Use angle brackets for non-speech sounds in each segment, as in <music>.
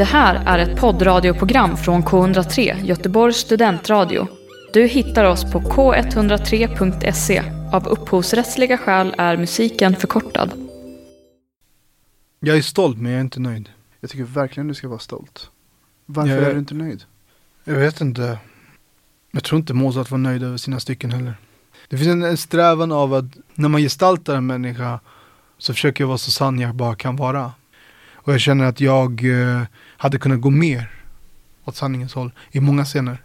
Det här är ett poddradioprogram från K103, Göteborgs studentradio. Du hittar oss på k103.se. Av upphovsrättsliga skäl är musiken förkortad. Jag är stolt men jag är inte nöjd. Jag tycker verkligen du ska vara stolt. Varför Jag- är du inte nöjd? Jag vet inte. Jag tror inte Mozart var nöjd över sina stycken heller. Det finns en, en strävan av att när man gestaltar en människa så försöker jag vara så sann jag bara kan vara. Och jag känner att jag eh, hade kunnat gå mer åt sanningens håll i många scener.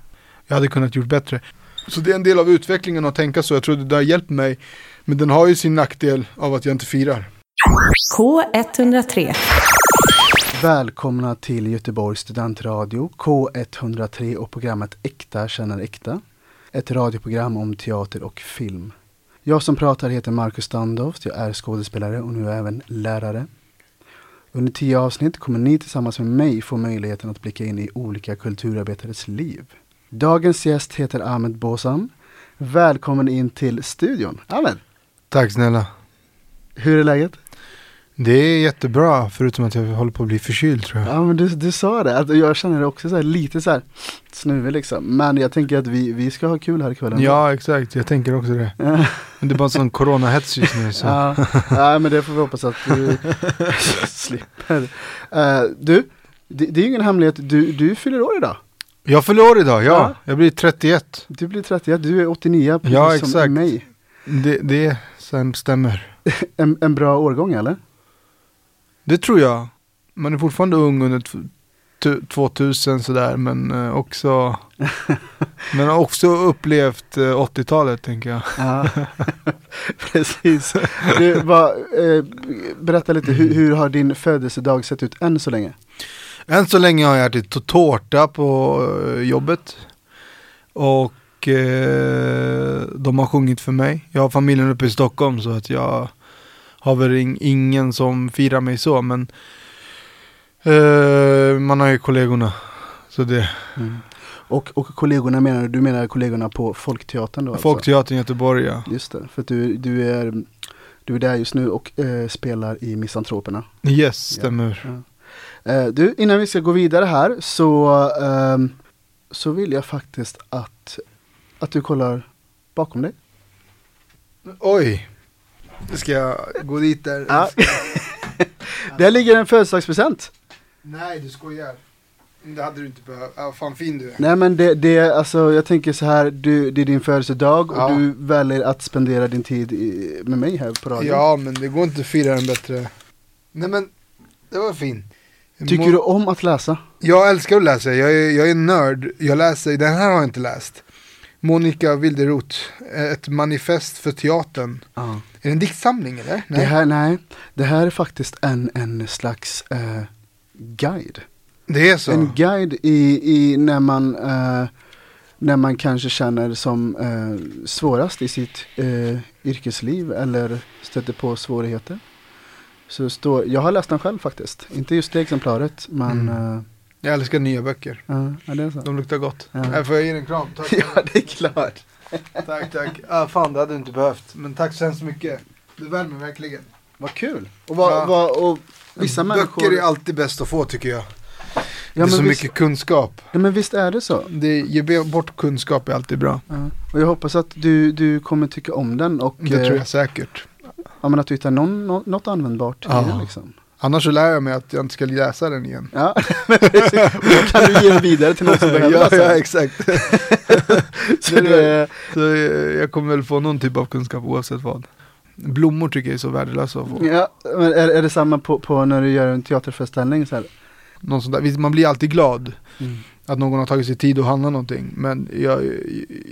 Jag hade kunnat gjort bättre. Så det är en del av utvecklingen att tänka så. Jag tror det där har hjälpt mig. Men den har ju sin nackdel av att jag inte firar. K103. Välkomna till Göteborgs studentradio K103 och programmet Äkta känner äkta. Ett radioprogram om teater och film. Jag som pratar heter Marcus Standoft, jag är skådespelare och nu även lärare. Under tio avsnitt kommer ni tillsammans med mig få möjligheten att blicka in i olika kulturarbetares liv. Dagens gäst heter Ahmed Bosam. Välkommen in till studion. Ahmed, Tack snälla. hur är läget? Det är jättebra förutom att jag håller på att bli förkyld tror jag. Ja men du, du sa det, att jag känner det också så här, lite så här snuvig liksom. Men jag tänker att vi, vi ska ha kul här ikväll. Ja exakt, jag tänker också det. <laughs> Men det är bara sån coronahets just nu så. Ja, ja men det får vi hoppas att du <laughs> slipper. Eh, du, det, det är ju ingen hemlighet, du, du fyller år idag. Jag fyller år idag, ja. Ja. Jag blir 31. Du blir 31, du är 89 precis Ja, som exakt. mig. Det, det sen stämmer. <laughs> En, en bra årgång eller? Det tror jag. Man är fortfarande ung under t- t- 2000 sådär men eh, också <laughs> Men har också upplevt eh, 80-talet tänker jag. Ja, <laughs> precis. Du, vad, eh, berätta lite, hur, hur har din födelsedag sett ut än så länge? Än så länge har jag ätit tårta på eh, jobbet. Och eh, de har sjungit för mig. Jag har familjen uppe i Stockholm så att jag har väl ing- ingen som firar mig så men eh, man har ju kollegorna. Så det, Mm. Och, och kollegorna menar du, du menar kollegorna på Folkteatern då? alltså? Folkteatern i Göteborg ja. Just det, för att du, du, är, du är där just nu och eh, spelar i Misantroperna. Yes, stämmer. Eh, du, innan vi ska gå vidare här så, ehm, så vill jag faktiskt att, att du kollar bakom dig. Oj. Ska jag gå dit där? Ja. <laughs> där ligger en födelsedagspresent. Nej, du skojar. Det hade du inte behövt. Ja, fan fin du är. Nej men det, det är alltså, jag tänker så här, du, det är din födelsedag och Ja. du väljer att spendera din tid i, med mig här på radion. Ja, men det går inte att fira den bättre. Nej men, det var fin. Tycker Må- du om att läsa? Jag älskar att läsa, jag är, jag är nörd. Jag läser, den här har jag inte läst. Monica Wilderoth, ett manifest för teatern. Ja. Är det en diktsamling eller? Det här, nej, det här är faktiskt en, en slags eh, guide. det är så? En guide i, i när man eh, när man kanske känner som eh, svårast i sitt eh, yrkesliv eller stöter på svårigheter. Så står, jag har läst den själv faktiskt, inte just det exemplaret men Mm. Eh, Jag älskar nya böcker. ja, det är så. De luktar gott. Ja. Här får jag ge dig en kram. Tack, <laughs> Ja, det är klart. <laughs> tack. tack. Ah, fan, det hade du inte behövt. Men tack så hemskt mycket. Det värmer verkligen. Vad kul. Och, vad, Ja. vad, och vissa människor... Böcker är alltid bäst att få tycker jag. ja, det är så visst, mycket kunskap. ja, men visst är det så. Det, ge bort kunskap är alltid bra. Ja. Och jag hoppas att du, du kommer tycka om den och Det eh, tror jag säkert. ja, men att du hittar någon, nå- något användbart i den liksom. Annars så lär jag mig att jag inte ska läsa den igen. Ja, <laughs> precis. Då kan du ge den vidare till någon som behöver ja, läsa ja, exakt. <laughs> Så det, Så jag kommer väl få någon typ av kunskap oavsett vad. Blommor tycker jag är så värdelösa att få. ja, men är, är det samma på, på när du gör en teaterföreställning? Så här? Någon sån där. Visst, Man blir alltid glad Mm. att någon har tagit sig tid att handla någonting. Men jag,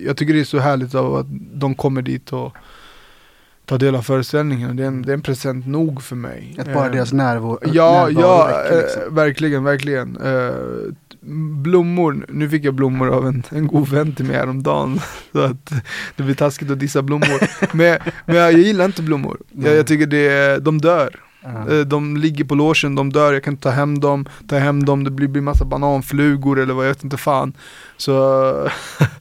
jag tycker det är så härligt av att de kommer dit och tar del av föreställningen. Det är en, det är en present nog för mig. Att bara Eh, deras närvaro, Ja, närvaro ja, räcker, liksom. eh, verkligen, verkligen. Eh, blommor, nu fick jag blommor av en, en god vän till mig häromdagen. <laughs> Så att det blir taskigt att dissa blommor. <laughs> men, men jag gillar inte blommor. Jag, jag tycker det, de dör. Eh, De ligger på logen, de dör, jag kan inte ta hem dem, ta hem dem, det blir, blir massa bananflugor eller vad, jag vet inte fan. Så,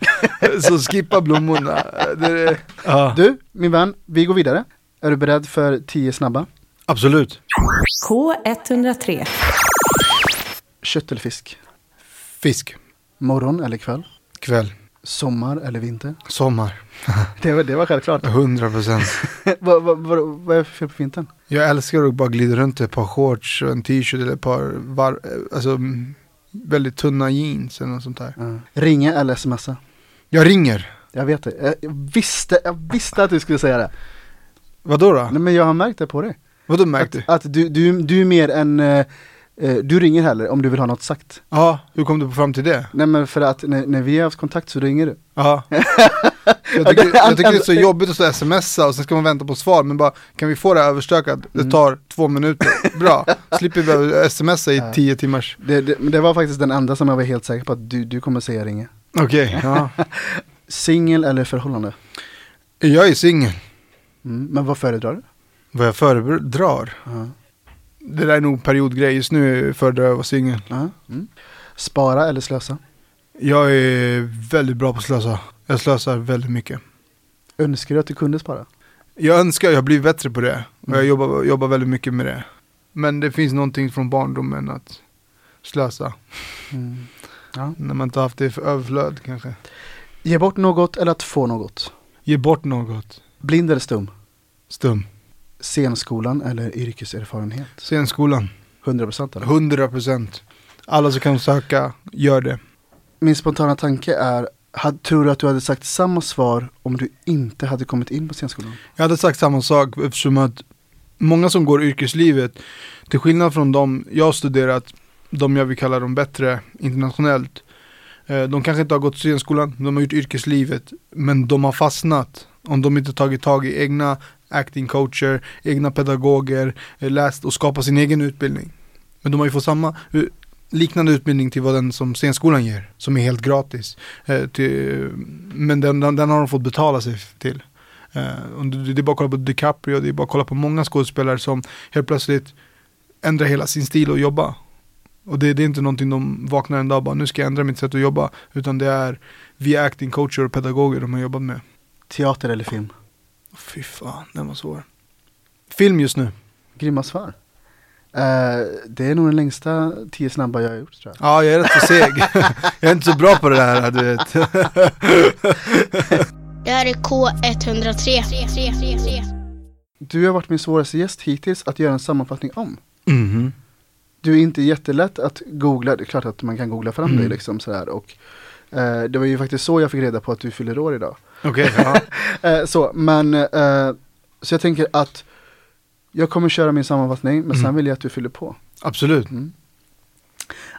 <laughs> så skippa blommorna. Det, ja. Du, min vän, vi går vidare. Är du beredd för tio snabba? Absolut. K103. Kött eller fisk? Fisk. Morgon eller kväll? Kväll. Sommar eller vinter? Sommar. <laughs> Det var, det var självklart. 100 procent. <laughs> vad, vad, vad, vad är det för fel på vintern? Jag älskar att bara glida runt i ett par shorts och en t-shirt eller ett par var, alltså, mm, väldigt tunna jeans eller något sånt där. Ja. Ringa eller smsa? Jag ringer. Jag vet det. Jag, jag, visste, jag visste att du skulle säga det. Vadå då? Nej, men jag har märkt det på dig. Vadå märkte du? Att, att du, du, du är mer en, eh, du ringer heller om du vill ha något sagt. Ja, hur kom du fram till det? Nej men för att när, när vi har haft kontakt så ringer du. Ja. <laughs> Jag tycker, jag tycker det är så <laughs> jobbigt att stå smsa och sen ska man vänta på svar men bara kan vi få det överstökat? Det Mm. tar två minuter. Bra, <laughs> slipper vi smsa i Ja. tio timmars. Det, det, det var faktiskt den enda som jag var helt säker på att du, du kommer säga ringa. Okej, ja. Singel eller förhållande? Jag är singel. Mm. Men vad föredrar du? Vad jag föredrar? Ja. Det där är nog periodgrej. Just nu föredrar jag att vara singel. Mm. Spara eller slösa? Jag är väldigt bra på att slösa. Jag slösar väldigt mycket. Önskar du att du kunde spara? Jag önskar jag blir bättre på det. Och jag Mm. jobbar, jobbar väldigt mycket med det. Men det finns någonting från barndomen att slösa. Mm. Ja. När man inte haft det för överflöd kanske. Ge bort något eller att få något? Ge bort något. Blind eller stum? Stum. Scenskolan eller yrkeserfarenhet? Scenskolan. 100% eller? 100 procent. Alla som kan söka, gör det. Min spontana tanke är, had, tror du att du hade sagt samma svar om du inte hade kommit in på scenskolan? Jag hade sagt samma sak eftersom att många som går yrkeslivet, till skillnad från de jag har studerat, de jag vill kalla de bättre internationellt, eh, de kanske inte har gått scenskolan, de har gjort yrkeslivet, men de har fastnat. Om de inte tagit tag i egna acting coacher, egna pedagoger, eh, läst och skapat sin egen utbildning. Men de har ju fått samma eh, liknande utbildning till vad den som scenskolan ger, som är helt gratis. Eh, till, men den, den, den har de fått betala sig till. Det, är bara att kolla på DiCaprio, det är bara att kolla på många skådespelare som helt plötsligt ändrar hela sin stil och jobba. Och det, det är inte någonting de vaknar en dag och bara nu ska jag ändra mitt sätt att jobba. Utan det är via acting coacher och pedagoger de har jobbat med. Teater eller film? Fy fan, den var svår. Film just nu. Grymma svar. Eh, det är nog den längsta tio snabba jag har gjort tror jag. Ja, jag är rätt så seg. <laughs> jag är inte så bra på det här, du vet. <laughs> Det här är K103. Du har varit min svåraste gäst hittills att göra en sammanfattning om. Mhm. Du är inte jättelätt att googla, det är klart att man kan googla fram Mm. dig liksom sådär och eh, det var ju faktiskt så jag fick reda på att du fyller år idag. Okej, ja. <laughs> Eh, så, men eh, så jag tänker att jag kommer köra min sammanfattning men sen Mm. vill jag att du fyller på. Absolut. Mm.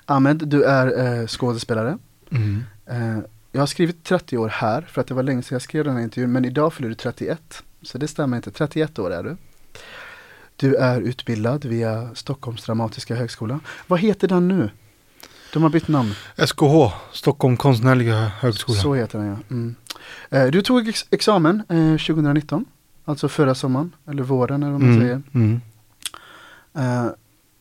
Ahmed, du är eh, skådespelare. Mm. Eh, jag har skrivit 30 år här för att det var länge sedan jag skrev den här intervjun men idag fyller du 31. Så det stämmer inte, 31 år är du. Du är utbildad via Stockholms dramatiska högskola. Vad heter den nu? De har bytt namn. SKH, Stockholm konstnärliga högskola. Så heter den ja. Mm. Eh, du tog ex- examen eh, 2019, alltså förra sommaren, eller våren eller vad man Mm, säger. mm. Eh,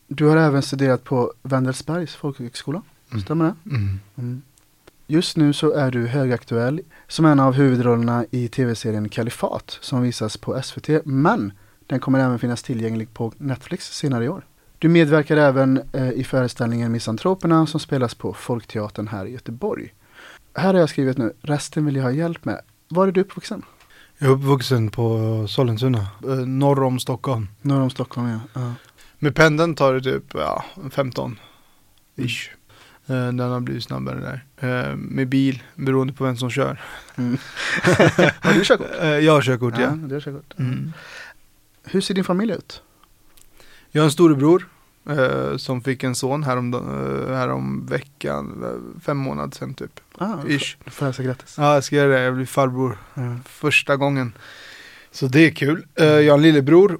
du har även studerat på Wendelsbergs folkhögskola, Mm. stämmer det? Mm. Mm. Just nu så är du högaktuell som en av huvudrollerna i tv-serien Kalifat som visas på SVT, men den kommer även finnas tillgänglig på Netflix senare i år. Du medverkar även eh, i föreställningen Misantroperna som spelas på Folkteatern här i Göteborg. Här har jag skrivit nu, resten vill jag ha hjälp med. Var är du uppvuxen? Jag är uppvuxen på Sollentuna, eh, norr om Stockholm. Norr om Stockholm ja. ja. Med pendeln tar det typ ja, 15 ish. Eh, Den har blivit snabbare där. Eh, Med bil, beroende på vem som kör. Mm. <laughs> har du körkort? Jag har körkort ja. du har körkort. Mm. Hur ser din familj ut? Jag har en storebror eh, som fick en son härom, eh, härom veckan, eh, fem månader sedan typ. Ah, Ish. Då får jag säga grattis. Ja, jag ska göra det. Jag blir farbror Ja. första gången. Så det är kul. Eh, Jag har en lillebror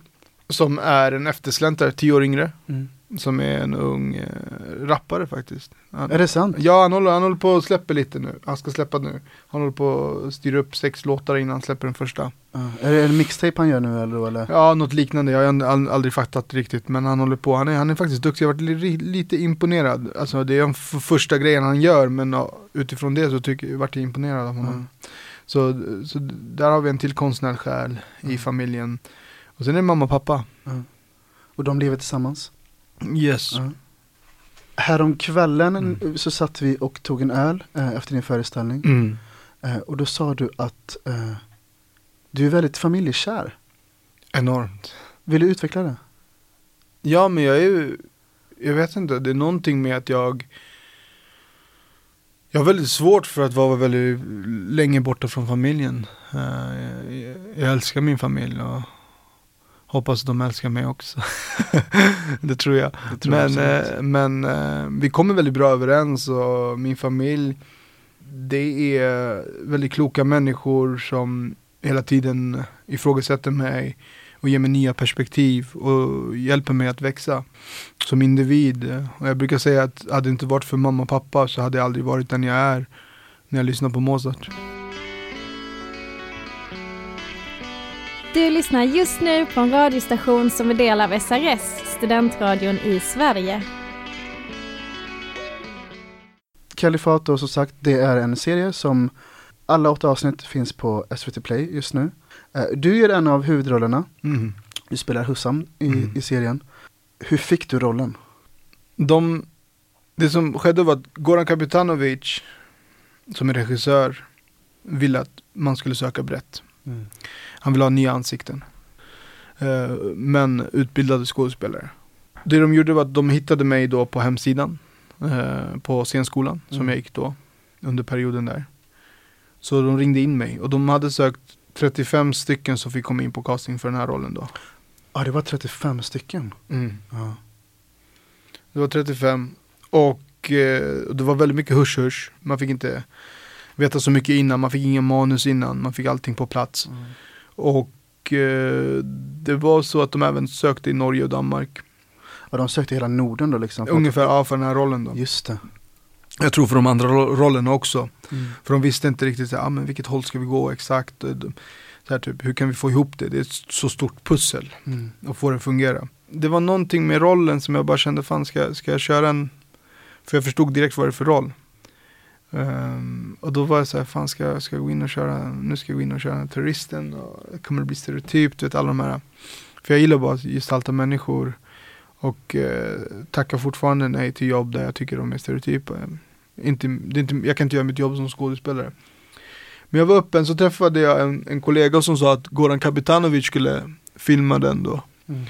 som är en eftersläntrare, tio år yngre. Mm. Som är en ung eh, rappare faktiskt. Han, Är det sant? Ja, han håller, han håller på att släppa lite nu. Han ska släppa nu. Han håller på att styra upp sex låtar innan han släpper den första. Ja. Är det en mixtape han gör nu eller? eller? Ja, något liknande. Jag har ald- aldrig fattat riktigt. Men han håller på. Han är, han är faktiskt duktig. Jag har varit li- lite imponerad. Alltså det är den första grejen han gör. Men ja, utifrån det så tycker jag, jag imponerad av honom. Mm. Så, så där har vi en till konstnärssjäl i Mm. familjen. Och sen är det mamma och pappa. Och de lever tillsammans? Yes. Ja. Häromkvällen Mm. så satt vi och tog en öl eh, efter din föreställning. Mm. Eh, och då sa du att eh, du är väldigt familjekär. Enormt. Vill du utveckla det? Ja, men jag är ju, jag vet inte, det är någonting med att jag jag har väldigt svårt för att vara väldigt länge borta från familjen. Eh, jag, jag älskar min familj och hoppas de älskar mig också. <laughs> det tror jag. Det tror jag men eh, men eh, vi kommer väldigt bra överens och min familj, det är väldigt kloka människor som hela tiden ifrågasätter mig och ger mig nya perspektiv och hjälper mig att växa som individ. Och jag brukar säga att hade det inte varit för mamma och pappa så hade jag aldrig varit den jag är när jag lyssnar på Mozart. Du lyssnar just nu på en radiostation som är del av SRS, studentradion i Sverige. Kalifat då som sagt, det är en serie som alla åtta avsnitt finns på SVT Play just nu. Eh, Du gör en av huvudrollerna, Mm. du spelar Hussam i, Mm. i serien. Hur fick du rollen? De, det som skedde var att Goran Kapitanovic, som är regissör, ville att man skulle söka brett. Han ville ha nya ansikten. Eh, men utbildade skådespelare. Det de gjorde var att de hittade mig då på hemsidan. eh, på scenskolan som Mm. jag gick då. Under perioden där. Så de ringde in mig och de hade sökt 35 stycken som fick komma in på casting för den här rollen då. Ja, det var 35 stycken. Mm. Ja. Det var 35 och eh, det var väldigt mycket hush hush. Man fick inte veta så mycket innan, man fick ingen manus innan, man fick allting på plats. Och eh, det var så att de även sökte i Norge och Danmark. Och de sökte hela Norden då liksom? att- Ungefär ja, för den här rollen då. Just det. Jag tror för de andra ro- rollerna också. Mm. För de visste inte riktigt så här, ah, men vilket håll ska vi gå exakt. Så här, typ, hur kan vi få ihop det? Det är ett så stort pussel Mm. och få det att fungera. Det var någonting med rollen som jag bara kände, fan ska, ska jag köra en? För jag förstod direkt vad det är för roll. Ehm, och då var jag så här, fan ska, ska jag gå in och köra, nu ska jag gå in och köra terroristen och det kommer bli stereotypt, du vet alla de här. För jag gillar bara att gestalta människor och eh, tackar fortfarande nej till jobb där jag tycker de är stereotypa. Inte, det är inte, jag kan inte göra mitt jobb som skådespelare. Men jag var öppen så träffade jag en, en kollega som sa att Goran Kapitanovic skulle filma den då. Mm.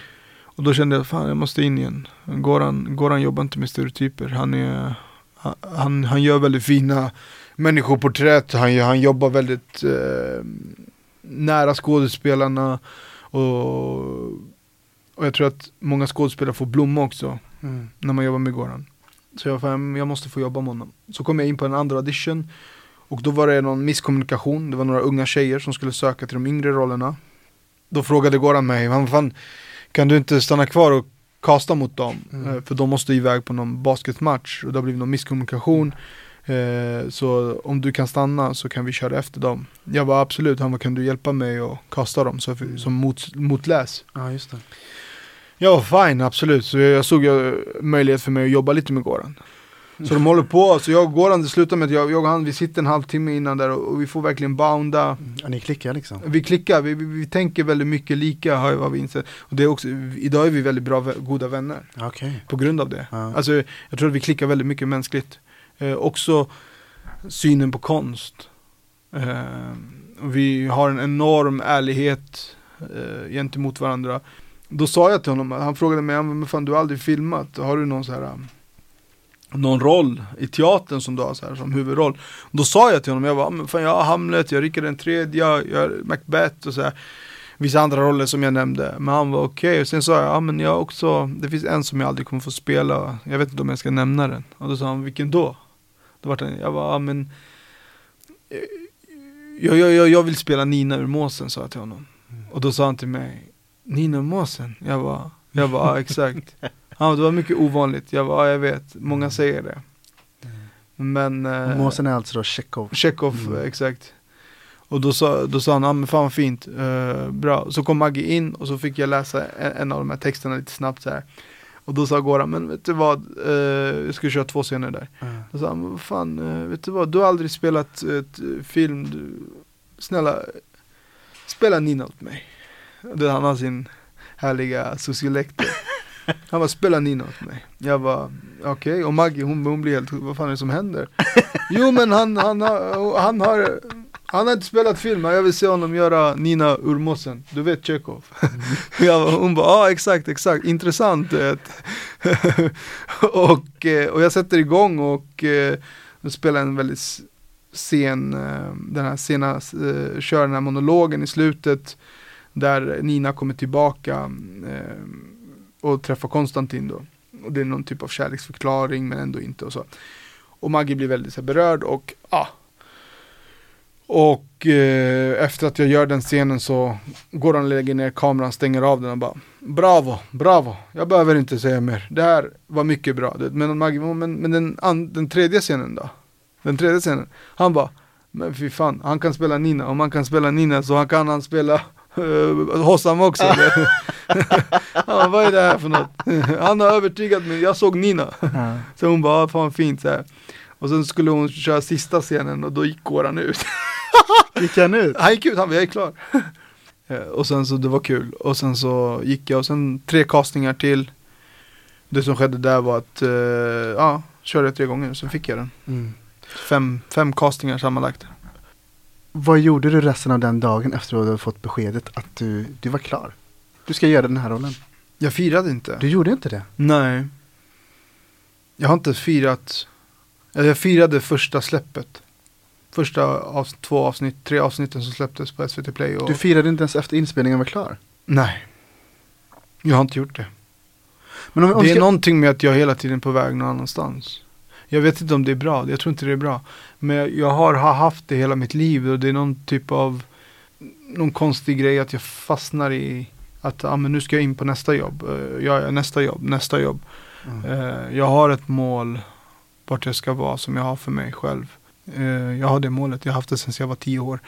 Och då kände jag, fan jag måste in igen. Goran, Goran jobbar inte med stereotyper. Han, är, han- han, han gör väldigt fina människoporträtt. Han, han jobbar väldigt eh, nära skådespelarna. Och, och jag tror att många skådespelare får blomma också Mm. när man jobbar med Goran. Så jag, jag måste få jobba med honom. Så kom jag in på en andra audition. Och då var det någon misskommunikation. Det var några unga tjejer som skulle söka till de yngre rollerna. Då frågade Goran mig, "Vad fan, kan du inte stanna kvar och kasta mot dem? Mm. Eh, För de måste iväg på någon basketmatch och det har blivit någon misskommunikation. Eh, så om du kan stanna så kan vi köra efter dem. Jag var absolut, han var kan du hjälpa mig och kasta dem så, Mm. som mot, motläs? Ja, just det. Ja, fine, absolut. Så jag såg möjlighet för mig att jobba lite med Goran. Så de håller på, så jag och Goran, det slutar med att jag, jag och han, vi sitter en halvtimme innan där och, och vi får verkligen bounda. Ja, ni klickar liksom? Vi klickar, vi, vi, vi tänker väldigt mycket lika har har vi insett. Och det är också, idag är vi väldigt bra, goda vänner. Okej. På grund av det. Ja. Alltså, jag tror att vi klickar väldigt mycket mänskligt. Eh, också synen på konst. Eh, vi har en enorm ärlighet eh, gentemot varandra. Då sa jag till honom, han frågade mig, "Ja, men fan du har aldrig filmat, har du någon så här någon roll i teatern som du har så här, som huvudroll? Då sa jag till honom, jag bara, men fan jag har Hamlet, jag har Rickard den tredje, jag gör har Macbeth och så här. Vissa andra roller som jag nämnde, men han var okej. Och sen sa jag, ja men jag har också, det finns en som jag aldrig kommer få spela, jag vet inte om jag ska nämna den. Och då sa han, vilken då? Då var han, jag bara, ja men eh, jag, jag, jag, jag vill spela Nina ur måsen, sa jag till honom. Och då sa han till mig, Nina ur måsen? Jag bara, jag bara, ja exakt. <laughs> Ja, det var mycket ovanligt, jag ja, jag vet, många säger det. Men... Eh, Måsen är alltså då Tjechov? Chekhov, Mm. exakt. Och då sa, då sa han, ah, men fan vad fint, eh, bra. Så kom Maggie in och så fick jag läsa en, en av de här texterna lite snabbt så här. Och då sa Goran, men vet du vad, eh, jag ska köra två scener där. Ja. Då sa han, fan, eh, vet du vad, du har aldrig spelat ett film, du, snälla, spela Nina åt mig. Det, han har sin härliga sociolektor. <laughs> Han bara, spela Nina åt mig. Jag bara, okej. Och Maggie hon, hon blir helt, vad fan är det som händer? <laughs> jo men han, han, har, han har han har inte spelat film, jag vill se honom göra Nina Urmosen, du vet Tjechov. <laughs> jag, hon bara, ja ah, exakt, exakt, intressant. <laughs> och, eh, och jag sätter igång och eh, spelar en väldigt sen, eh, den här sena, kör den här monologen i slutet. Där Nina kommer tillbaka och träffar Konstantin då. Och det är någon typ av kärleksförklaring men ändå inte och så. Och Maggie blir väldigt så här, berörd och ja, ah, och eh, efter att jag gör den scenen så går han och lägger ner kameran, stänger av den och bara Bravo, bravo, jag behöver inte säga mer. Det här var mycket bra. Men, men, men den, den tredje scenen då? Den tredje scenen, han bara Men fy fan, han kan spela Nina, om han kan spela Nina så han kan han spela Hossam också. <laughs> ja, vad är det här för något? han har övertygat mig, jag såg Nina. så hon bara, fan fint så här. Och sen skulle hon köra sista scenen och då gick han ut. <laughs> gick han ut? Han gick ut, han bara, jag är klar. Eh, och sen så, det var kul. Och sen så gick jag och sen tre castningar till. Det som skedde där var att, uh, ja, körde jag tre gånger, sen fick jag den. Mm. Fem, fem castingar sammanlagt. Vad gjorde du resten av den dagen efter att du hade fått beskedet att du, du var klar? Du ska göra den här rollen. Jag firade inte. Du gjorde inte det? Nej. Jag har inte firat jag firade första släppet. Första av, två avsnitt, tre avsnitten som släpptes på SVT Play. Och... Du firade inte ens efter inspelningen var klar? Nej. Jag har inte gjort det. Men om, om det är ska... någonting med att jag hela tiden är på väg någon annanstans. Jag vet inte om det är bra, jag tror inte det är bra. Men jag har, har haft det hela mitt liv och det är någon typ av någon konstig grej att jag fastnar i att ah, men nu ska jag in på nästa jobb. Uh, ja, nästa jobb, nästa jobb. Mm. Uh, jag har ett mål vart jag ska vara som jag har för mig själv. Eh, jag har det målet, jag har haft det sedan jag var tio år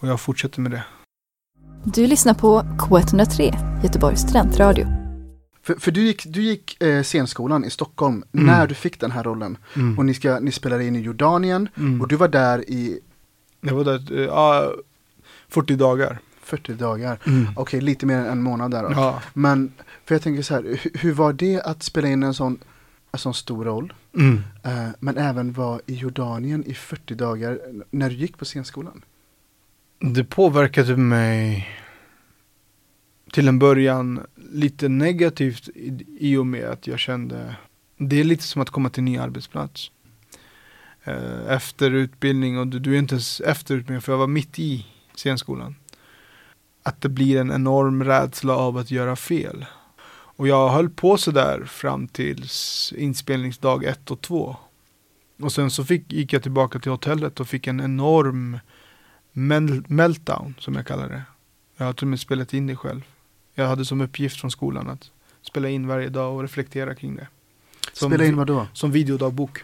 och jag fortsätter med det. Du lyssnar på K103, Göteborgs studentradio. För, för, du gick, du gick eh, scenskolan i Stockholm mm. när du fick den här rollen. Mm. Och ni, ska, ni spelade in i Jordanien mm. och du var där i... Jag var där, ja, uh, 40 dagar. 40 dagar, mm. okej okay, lite mer än en månad där. Ja. Men, för jag tänker så här, hur, hur var det att spela in en sån en sån stor roll. Mm. Uh, men även var i Jordanien i 40 dagar när du gick på scenskolan. Det påverkade mig till en början lite negativt i, i och med att jag kände det är lite som att komma till en ny arbetsplats. Eh, efter utbildning och du, du är inte ens efter utbildning för jag var mitt i scenskolan. Att det blir en enorm rädsla av att göra fel. Och jag höll på sådär fram till inspelningsdag ett och två. Och sen så fick, gick jag tillbaka till hotellet och fick en enorm mel meltdown, som jag kallar det. Jag har till och med spelat in det själv. Jag hade som uppgift från skolan att spela in varje dag och reflektera kring det. Som spela in vad då? Som videodagbok.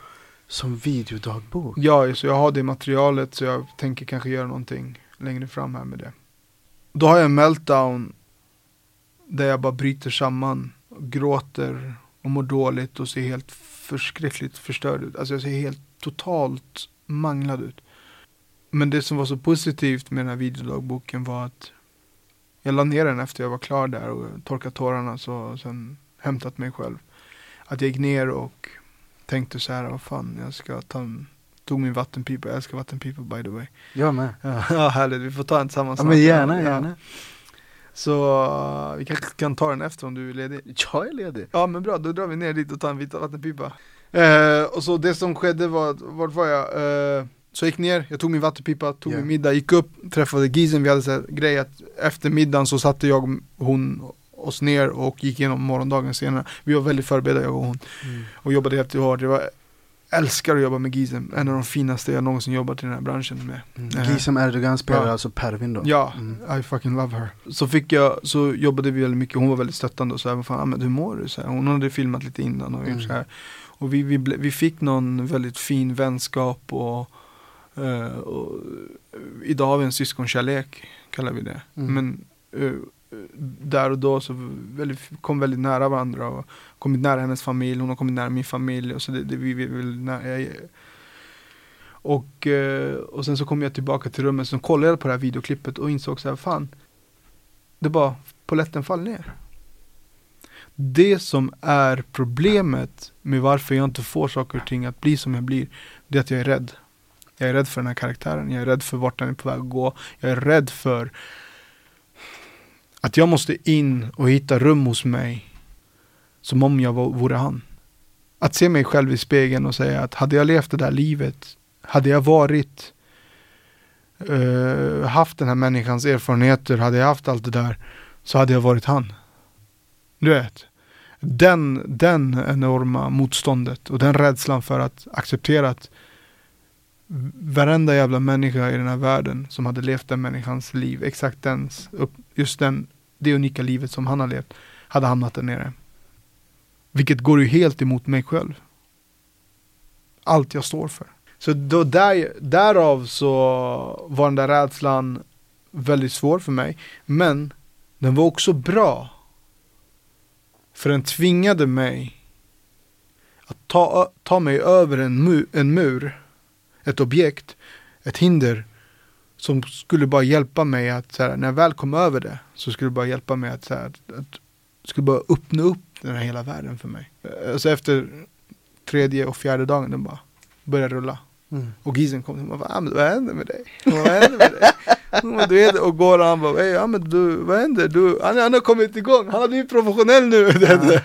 Som videodagbok? Ja, så jag har det materialet så jag tänker kanske göra någonting längre fram här med det. Då har jag en meltdown där jag bara bryter samman, gråter och mår dåligt och ser helt förskräckligt förstörd ut. Alltså jag ser helt totalt manglad ut. Men det som var så positivt med den här videodagboken var att jag la ner den efter jag var klar där och torkat tårarna så, och sen hämtat mig själv. Att jag gick ner och tänkte så här, vad fan, jag ska ta tog min vattenpipa, jag älskar vattenpipa by the way. Jag med. <laughs> Ja, härligt, vi får ta en tillsammans. Ja men gärna, gärna. Ja. Så uh, vi kanske kan ta den efter om du är ledig. <laughs> Jag är ledig. Ja men bra, då drar vi ner dit och tar en vit vattenpipa. Uh, och så det som skedde var, vart var jag? Uh, så jag gick ner, jag tog min vattenpipa, tog yeah. min middag, gick upp, träffade Gizen, vi hade så grej att efter middagen så satte jag, hon oss ner och gick igenom morgondagen senare. Vi var väldigt förberedda jag och hon. Mm. Och jobbade helt hårt. Det var älskar att jobba med Gizem, en av de finaste jag någonsin jobbat i den här branschen med. Mm. Uh, Gizem Erdogan spelar ja. alltså Pervin då? Ja, mm. I fucking love her. Så fick jag, så jobbade vi väldigt mycket, hon var väldigt stöttande och så här, fan, ah, men hur mår du? Så här, hon hade filmat lite innan och mm. så här. Och vi, vi, vi fick någon väldigt fin vänskap och, uh, och idag har vi en syskonkärlek, kallar vi det. Mm. Men uh, där och då så väldigt, kom väldigt nära varandra och kommit nära hennes familj, hon har kommit nära min familj och så det, det vi vill nära, och, eh, och sen så kom jag tillbaka till rummet, så kollade jag på det här videoklippet och insåg så här, fan, det bara, poletten faller ner. Det som är problemet med varför jag inte får saker och ting att bli som jag blir, det är att jag är rädd. Jag är rädd för den här karaktären, jag är rädd för vart den är på väg att gå. Jag är rädd för att jag måste in och hitta rum hos mig som om jag vore han. Att se mig själv i spegeln och säga att hade jag levt det där livet, hade jag varit uh, haft den här människans erfarenheter, hade jag haft allt det där, så hade jag varit han. Du vet, den, den enorma motståndet och den rädslan för att acceptera att varenda jävla människa i den här världen som hade levt den människans liv, exakt dens, just den, det unika livet som han har levt, hade hamnat där nere. Vilket går ju helt emot mig själv. Allt jag står för. Så då där, därav så var den där rädslan väldigt svår för mig. Men den var också bra. För den tvingade mig att ta, ta mig över en, mu, en mur, ett objekt, ett hinder som skulle bara hjälpa mig att, här, när jag väl kom över det, så skulle det bara hjälpa mig att, så här, att, skulle bara öppna upp den här hela världen för mig. Alltså efter tredje och fjärde dagen, den bara började rulla. Mm. Och Gizen kom och bara, vad händer med dig? Vad händer med dig? och, <laughs> du vet, och går och han bara, ja men du, vad händer? Du, han, han har kommit igång, han har blivit professionell nu. Ja,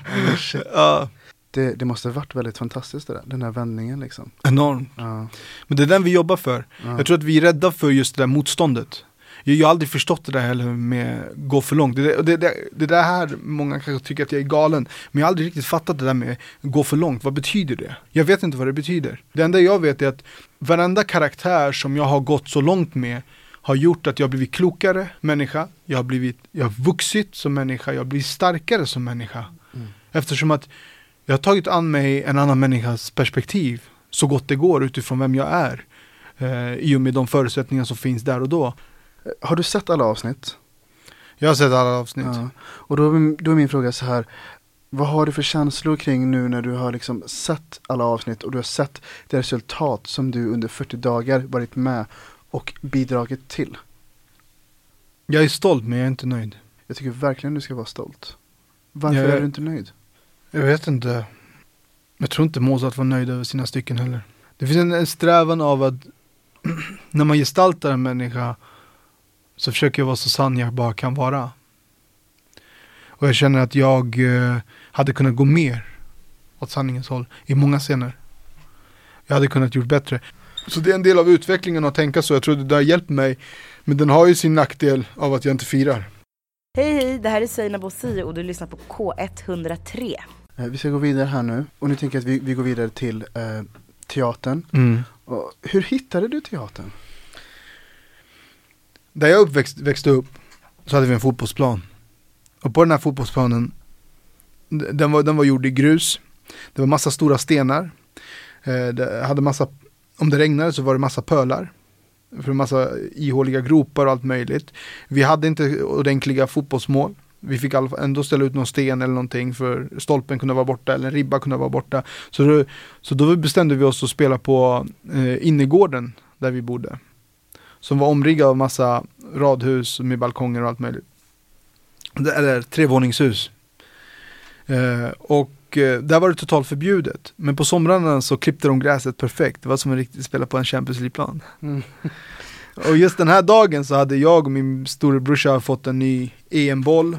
<laughs> ja. Det, det måste ha varit väldigt fantastiskt det där, den här vändningen liksom. Enormt. Ja. Men det är den vi jobbar för. Ja. Jag tror att vi är rädda för just det där motståndet. Jag, jag har aldrig förstått det där heller med gå för långt. Det, det, det, det där här, många kanske tycker att jag är galen. Men jag har aldrig riktigt fattat det där med gå för långt. Vad betyder det? Jag vet inte vad det betyder. Det enda jag vet är att varenda karaktär som jag har gått så långt med har gjort att jag har blivit klokare människa. Jag har, blivit, jag har vuxit som människa. Jag har blivit starkare som människa. Mm. Eftersom att jag har tagit an mig en annan människas perspektiv så gott det går utifrån vem jag är. Eh, I och med de förutsättningar som finns där och då. Har du sett alla avsnitt? Jag har sett alla avsnitt. Ja. Och då, då är min fråga så här. Vad har du för känslor kring nu när du har liksom sett alla avsnitt och du har sett det resultat som du under 40 dagar varit med och bidragit till? Jag är stolt men jag är inte nöjd. Jag tycker verkligen du ska vara stolt. Varför jag, är du inte nöjd? Jag vet inte. Jag tror inte Mozart var nöjd över sina stycken heller. Det finns en, en strävan av att <clears throat> när man gestaltar en människa så försöker jag vara så sann jag bara kan vara. Och jag känner att jag eh, hade kunnat gå mer åt sanningens håll i många scener. Jag hade kunnat gjort bättre. Så det är en del av utvecklingen att tänka så. Jag tror det har hjälpt mig. Men den har ju sin nackdel av att jag inte firar. Hej hej, det här är Seinabo Sio och du lyssnar på K103. Eh, vi ska gå vidare här nu och nu tänker jag att vi, vi går vidare till eh, teatern. Mm. Och hur hittade du teatern? Där jag uppväxt, växte upp så hade vi en fotbollsplan. Och på den här fotbollsplanen, den var, den var gjord i grus. Det var massa stora stenar. Eh, det hade massa, om det regnade så var det massa pölar. För massa ihåliga gropar och allt möjligt. Vi hade inte ordentliga fotbollsmål. Vi fick ändå ställa ut någon sten eller någonting för stolpen kunde vara borta eller en ribba kunde vara borta. Så då, så då bestämde vi oss att spela på eh, innergården där vi bodde. Som var omriggad av massa radhus med balkonger och allt möjligt. Eller trevåningshus. Eh, och eh, där var det totalt förbjudet. Men på somrarna så klippte de gräset perfekt. Det var som att riktigt spela på en Champions League-plan. Mm. och just den här dagen så hade jag och min storebrorsa fått en ny EM-boll.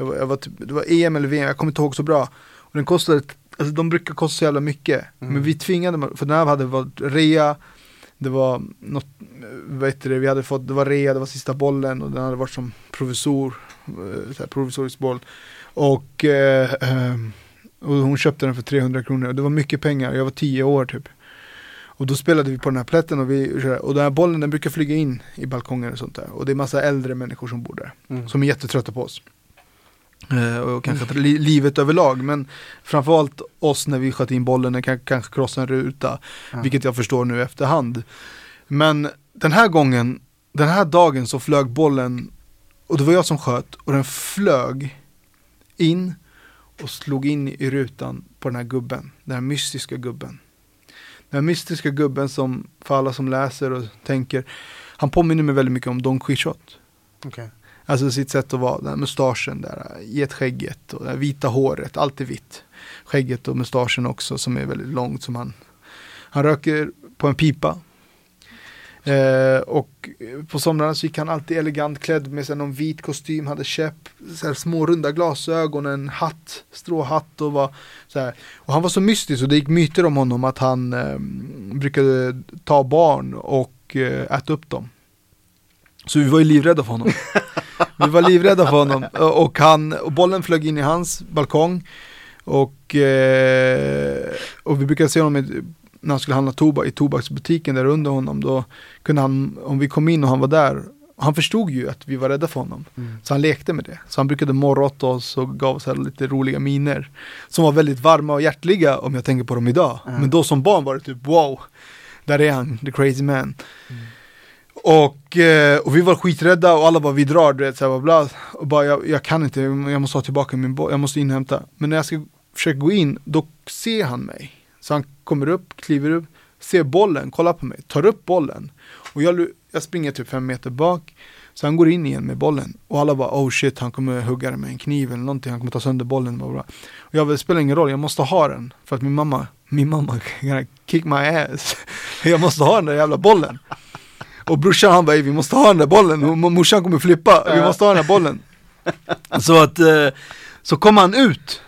Jag var, jag var typ, det var EM eller VM, jag kommer inte ihåg så bra. Och den kostade, alltså de brukar kosta så jävla mycket. Mm. Men vi tvingade, för den här hade varit rea, det var något, vad heter det, vi hade fått, det var rea, det var sista bollen och den hade varit som provisor, eh, så här, provisorisk boll. Och, eh, och hon köpte den för 300 kronor och det var mycket pengar, jag var 10 år typ. Och då spelade vi på den här plätten och, vi, och den här bollen den brukar flyga in i balkonger och sånt där. Och det är massa äldre människor som bor där. Mm. Som är jättetrötta på oss. Eh, och kanske li livet överlag. Men framförallt oss när vi sköt in bollen, när kanske, krossade en ruta. Ja. Vilket jag förstår nu efterhand. Men den här gången, den här dagen så flög bollen och det var jag som sköt och den flög in och slog in i rutan på den här gubben. Den här mystiska gubben. Den här mystiska gubben som, för alla som läser och tänker, han påminner mig väldigt mycket om Don Quixote. Okay. Alltså sitt sätt att vara, den här mustaschen där, getskägget och det vita håret, allt är vitt. Skägget och mustaschen också som är väldigt långt som han, han röker på en pipa. Eh, och på somrarna så gick han alltid elegant klädd med sig någon vit kostym, hade käpp, så här små runda glasögon, en hatt, stråhatt och var så här. Och han var så mystisk och det gick myter om honom att han eh, brukade ta barn och eh, äta upp dem. Så vi var ju livrädda för honom. <laughs> vi var livrädda för honom och, han, och bollen flög in i hans balkong. Och, eh, och vi brukade se honom i, när han skulle handla tobak i tobaksbutiken där under honom. Då kunde han, om vi kom in och han var där, han förstod ju att vi var rädda för honom. Mm. Så han lekte med det. Så han brukade morra åt oss och gav oss här lite roliga miner. Som var väldigt varma och hjärtliga om jag tänker på dem idag. Mm. Men då som barn var det typ wow, där är han, the crazy man. Mm. Och, eh, och vi var skiträdda och alla bara vi drar, du vet, så här, bla, bla. Och bara jag, jag kan inte, jag måste ha tillbaka min boll, jag måste inhämta. Men när jag ska försöka gå in, då ser han mig. Så han kommer upp, kliver upp, ser bollen, kollar på mig, tar upp bollen. Och jag, jag springer typ fem meter bak. Så han går in igen med bollen. Och alla bara oh shit, han kommer hugga den med en kniv eller någonting, han kommer ta sönder bollen. Bla, bla. Och jag, det spelar ingen roll, jag måste ha den. För att min mamma, min mamma kan kick my ass. <laughs> jag måste ha den där jävla bollen. Och brorsan han bara, "Ey, vi måste ha den där bollen, och morsan kommer flippa, vi måste ha den där bollen. <laughs> Så att, eh, så kom han ut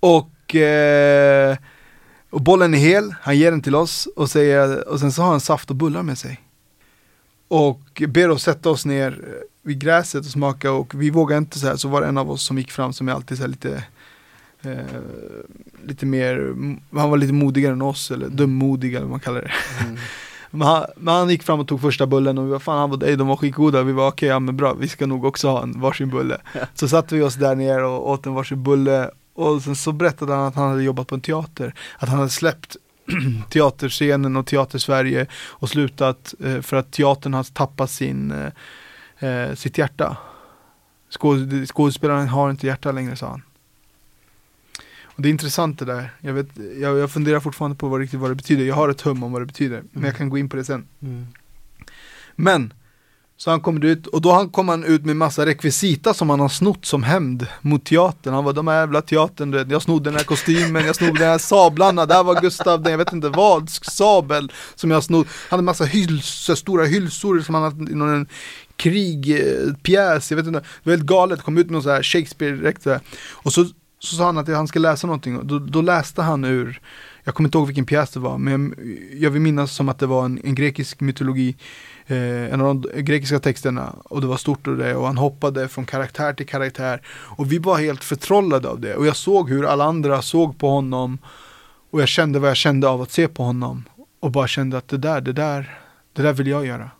och, eh, och bollen är hel, han ger den till oss och, säger, och sen så har han saft och bullar med sig. Och ber oss sätta oss ner vid gräset och smaka och vi vågade inte så här, så var det en av oss som gick fram som är alltid så här lite eh, lite mer, han var lite modigare än oss eller dummodig eller vad man kallar det. Mm. <laughs> Men han, men han gick fram och tog första bullen och vi var fan han var, de var skitgoda, vi var okej, ja men bra, vi ska nog också ha en varsin bulle. Så satte vi oss där ner och åt en varsin bulle och sen så berättade han att han hade jobbat på en teater, att han hade släppt <clears throat> teaterscenen och teatersverige och slutat eh, för att teatern har tappat sin, eh, eh, sitt hjärta. Skåd, skådespelaren har inte hjärta längre sa han. Och det är intressant det där. Jag, vet, jag, jag funderar fortfarande på vad, riktigt vad det betyder. Jag har ett hum om vad det betyder. Men jag kan gå in på det sen. Mm. Men, så han kommer ut och då kom han ut med massa rekvisita som han har snott som hämnd mot teatern. Han var de här jävla teatern, jag snodde den här kostymen, jag snodde den här sablarna, där var Gustav, den, jag vet inte vad, sabel som jag snodde. Han hade massa hyls, stora hylsor som han hade i någon krigpjäs, jag vet inte, det var helt galet, kom ut med någon så här Shakespeare direkt. Och så, så sa han att han ska läsa någonting. Och då, då läste han ur jag kommer inte ihåg vilken pjäs det var, men jag, jag vill minnas som att det var en, en grekisk mytologi eh, en av de grekiska texterna. Och det var stort och det och han hoppade från karaktär till karaktär. Och vi var helt förtrollade av det. Och jag såg hur alla andra såg på honom. Och jag kände vad jag kände av att se på honom. Och bara kände att det där, det där, det där vill jag göra.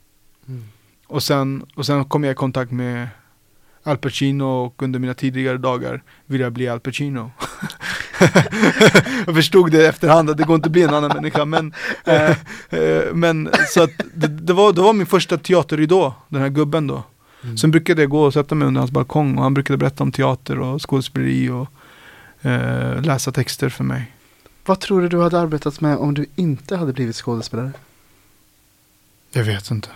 Mm. Och sen, och sen kom jag i kontakt med Al Pacino och under mina tidigare dagar ville jag bli Al Pacino. <laughs> jag förstod det i efterhand att det går inte att bli en annan människa men, eh, eh, men så att det, det, var, det var min första teaterridå, den här gubben då. Mm. Sen brukade jag gå och sätta mig under hans balkong och han brukade berätta om teater och skådespeleri och eh, läsa texter för mig. Vad tror du du hade arbetat med om du inte hade blivit skådespelare? Jag vet inte.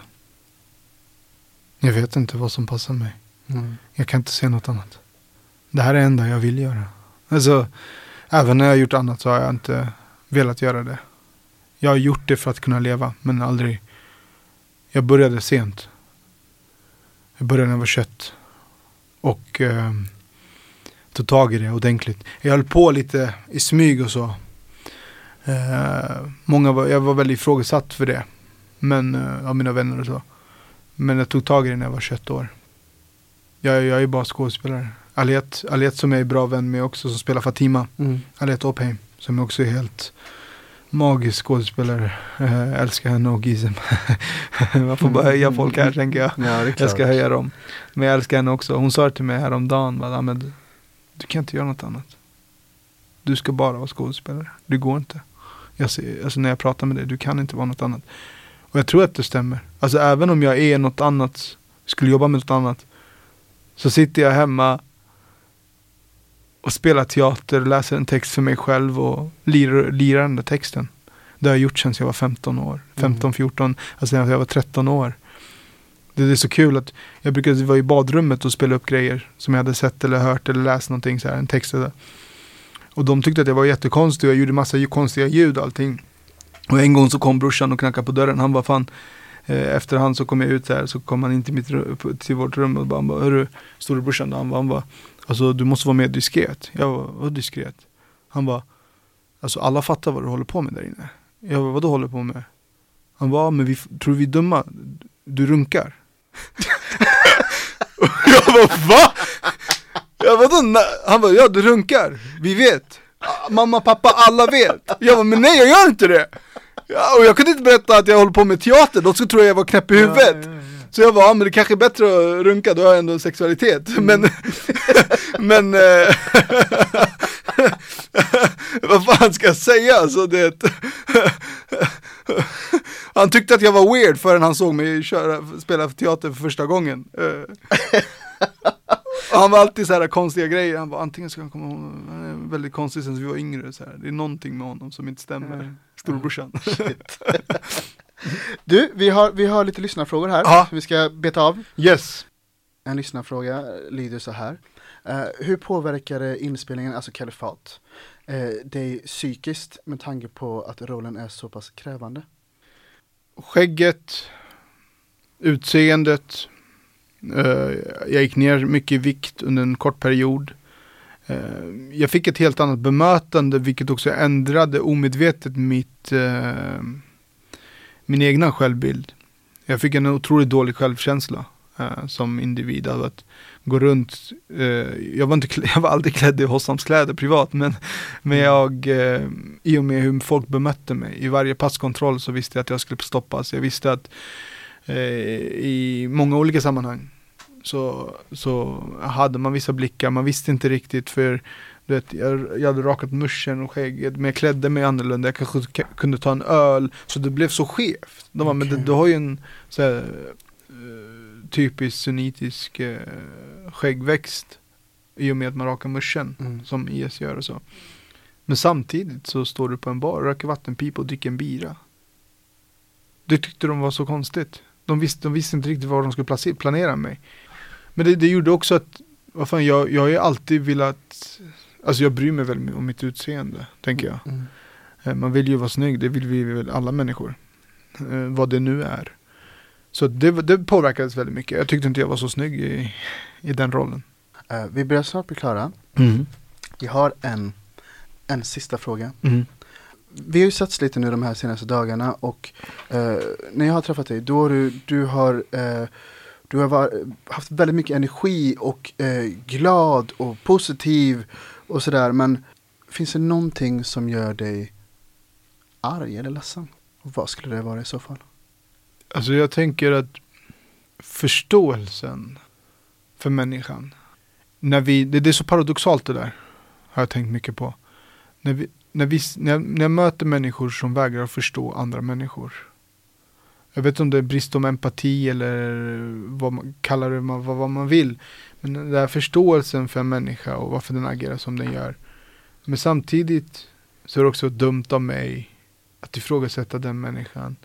Jag vet inte vad som passar mig. Mm. Jag kan inte se något annat. Det här är det enda jag vill göra. Alltså, även när jag har gjort annat så har jag inte velat göra det. Jag har gjort det för att kunna leva, men aldrig. Jag började sent. Jag började när jag var 21. Och eh, tog tag i det ordentligt. Jag höll på lite i smyg och så. Eh, många var, jag var väldigt ifrågasatt för det. Men, eh, av mina vänner och så. Men jag tog tag i det när jag var 21 år. Jag, jag är bara skådespelare. Aliet, Aliet som jag är bra vän med också, som spelar Fatima. Mm. Aliet Ophheim, som också är helt magisk skådespelare. Jag älskar henne och Gizem. <laughs> Man får bara höja folk här tänker jag. Ja. Jag ska höja dem. Men jag älskar henne också. Hon sa till mig häromdagen. Bara, Ahmed, du kan inte göra något annat. Du ska bara vara skådespelare. Det går inte. Jag ser, alltså när jag pratar med dig, du kan inte vara något annat. Och jag tror att det stämmer. Alltså även om jag är något annat, skulle jobba med något annat. Så sitter jag hemma och spelar teater, läser en text för mig själv och lirar, lirar den där texten. Det har jag gjort sedan jag var 15 år. 15, 14, alltså när jag var 13 år. Det är så kul att jag brukade vara i badrummet och spela upp grejer som jag hade sett eller hört eller läst någonting så här, en text eller Och de tyckte att jag var jättekonstig och jag gjorde massa konstiga ljud och allting. Och en gång så kom brorsan och knackade på dörren. Han var fan, Eh, efterhand så kom jag ut här, så kom han in till, mitt, till vårt rum och bara, han bara hörru, storebrorsan, han bara, han bara, alltså du måste vara mer diskret. Jag var, vad diskret? Han bara, alltså alla fattar vad du håller på med där inne. Jag bara, vad du håller på med? Han bara, men vi, tror vi är dumma? Du runkar. <laughs> Jag bara, va? Jag bara, vadå? Han bara, ja du runkar. Vi vet. Mamma, pappa, alla vet. Jag bara, men nej jag gör inte det. Ja, och jag kunde inte berätta att jag håller på med teater, de skulle tro jag var knäpp i huvudet. Så jag ja, men det kanske är bättre att runka, då har jag ändå sexualitet. Men, <laughs> men eh, <laughs> vad fan ska jag säga? Alltså, det, <laughs> han tyckte att jag var weird förrän han såg mig köra, spela teater för första gången. Eh, han var alltid så här konstiga grejer, han bara antingen ska han komma ihåg, han är väldigt konstig sen vi var yngre så här. Det är någonting med honom som inte stämmer. Storebrorsan. <laughs> Du, vi har, vi har lite lyssnarfrågor här. Ja. Vi ska beta av. Yes. En lyssnarfråga lyder så här. Eh, hur påverkade inspelningen, alltså Kalifat, eh, dig psykiskt med tanke på att rollen är så pass krävande? Skägget, utseendet. eh, jag gick ner mycket i vikt under en kort period. Eh, jag fick ett helt annat bemötande vilket också ändrade omedvetet mitt, eh, min egna självbild. Jag fick en otroligt dålig självkänsla eh, som individ av att gå runt. Eh, jag, var inte, <laughs> jag var aldrig klädd i Hossams kläder privat men, men jag, eh, i och med hur folk bemötte mig, i varje passkontroll så visste jag att jag skulle stoppas. Jag visste att i många olika sammanhang så, så hade man vissa blickar, man visste inte riktigt för du vet, jag, jag hade rakat muschen och skägget, men jag klädde mig annorlunda, jag kanske kunde ta en öl, så det blev så skevt. De bara, men du, har ju en så här, eh, typisk sunnitisk eh, skäggväxt i och med att man rakar muschen, Mm. som IS gör och så. Men samtidigt så står du på en bar, röker vattenpipa och dricker en bira. Det tyckte de var så konstigt. De visste, de visste inte riktigt var de skulle placera, planera mig. Men det, det gjorde också att, vad fan, jag, jag har ju alltid velat, alltså jag bryr mig mycket om mitt utseende, tänker jag. Mm. Eh, Man vill ju vara snygg, det vill vi väl alla människor. Eh, vad det nu är. Så det, det påverkades väldigt mycket. Jag tyckte inte jag var så snygg i, i den rollen. Eh, vi börjar snart bli klara. Vi har en, en sista fråga. Mm. Vi har ju setts lite nu de här senaste dagarna och eh, när jag har träffat dig, då har du, du har, eh, du har var, haft väldigt mycket energi och eh, glad och positiv och sådär. Men finns det någonting som gör dig arg eller ledsen? Och vad skulle det vara i så fall? Alltså jag tänker att förståelsen för människan. När vi, det, det är så paradoxalt det där. Har jag tänkt mycket på. När, vi, när, vi, när, jag, när jag möter människor som vägrar förstå andra människor. Jag vet inte om det är brist om empati eller vad man kallar det, vad, vad man vill. Men den där förståelsen för en människa och varför den agerar som den gör. Men samtidigt så är det också dumt av mig att ifrågasätta den människan.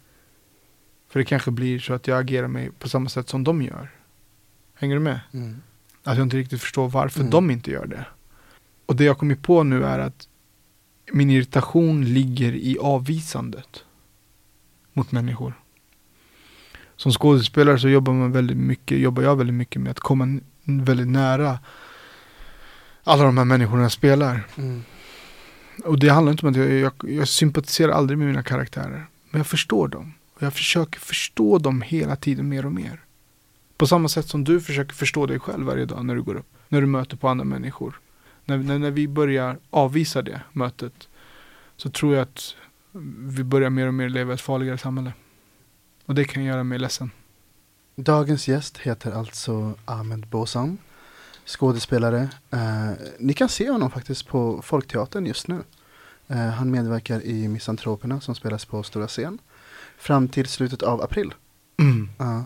För det kanske blir så att jag agerar mig på samma sätt som de gör. Hänger du med? Att jag inte riktigt förstår varför Mm. de inte gör det. Och det jag kommit på nu är att min irritation ligger i avvisandet mot människor. Som skådespelare så jobbar man väldigt mycket, jobbar jag väldigt mycket med att komma väldigt nära alla de här människorna jag spelar. Mm. Och det handlar inte om att jag, jag, jag sympatiserar aldrig med mina karaktärer. Men jag förstår dem. Och jag försöker förstå dem hela tiden mer och mer. På samma sätt som du försöker förstå dig själv varje dag när du går upp. När du möter på andra människor. När, när, när vi börjar avvisa det mötet. Så tror jag att vi börjar mer och mer leva i ett farligare samhälle. Och det kan göra mig ledsen. Dagens gäst heter alltså Ahmed Bosam, skådespelare. Eh, ni kan se honom faktiskt på Folkteatern just nu. Eh, han medverkar i Misantroperna som spelas på Stora Scen fram till slutet av april. Mm. Ja.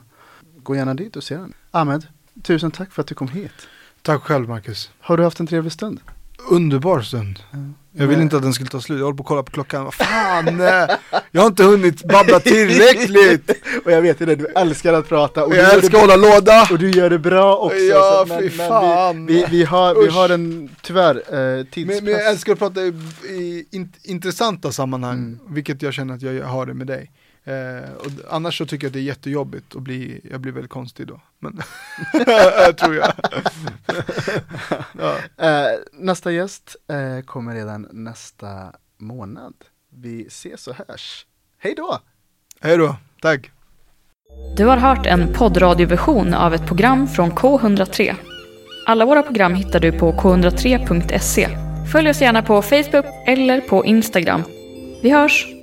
gå gärna dit och se den. Ahmed, tusen tack för att du kom hit. Tack själv Marcus. Har du haft en trevlig stund? Underbar stund. Ja. Jag vill Nej. inte att den skulle ta slut, jag håller på att kolla på klockan, vad fan! nej. Jag har inte hunnit babbla tillräckligt! <laughs> Och jag vet ju det, du älskar att prata och, du, Jag älskar att hålla låda! och du gör det bra också. Ja, så- fy fan. Vi, vi, vi, har, vi har en, tyvärr, eh, tidspress. Men, men jag älskar att prata i, i in, intressanta sammanhang, Mm. vilket jag känner att jag har det med dig. Eh, och annars så tycker jag att det är jättejobbigt och bli, jag blir väldigt konstig då. Men, <laughs> tror jag. <laughs> ja. Eh, nästa gäst eh, kommer redan nästa månad. Vi ses och hörs. Hej då! Hej då, tack! Du har hört en poddradioversion av ett program från K103. Alla våra program hittar du på k103.se. Följ oss gärna på Facebook eller på Instagram. Vi hörs!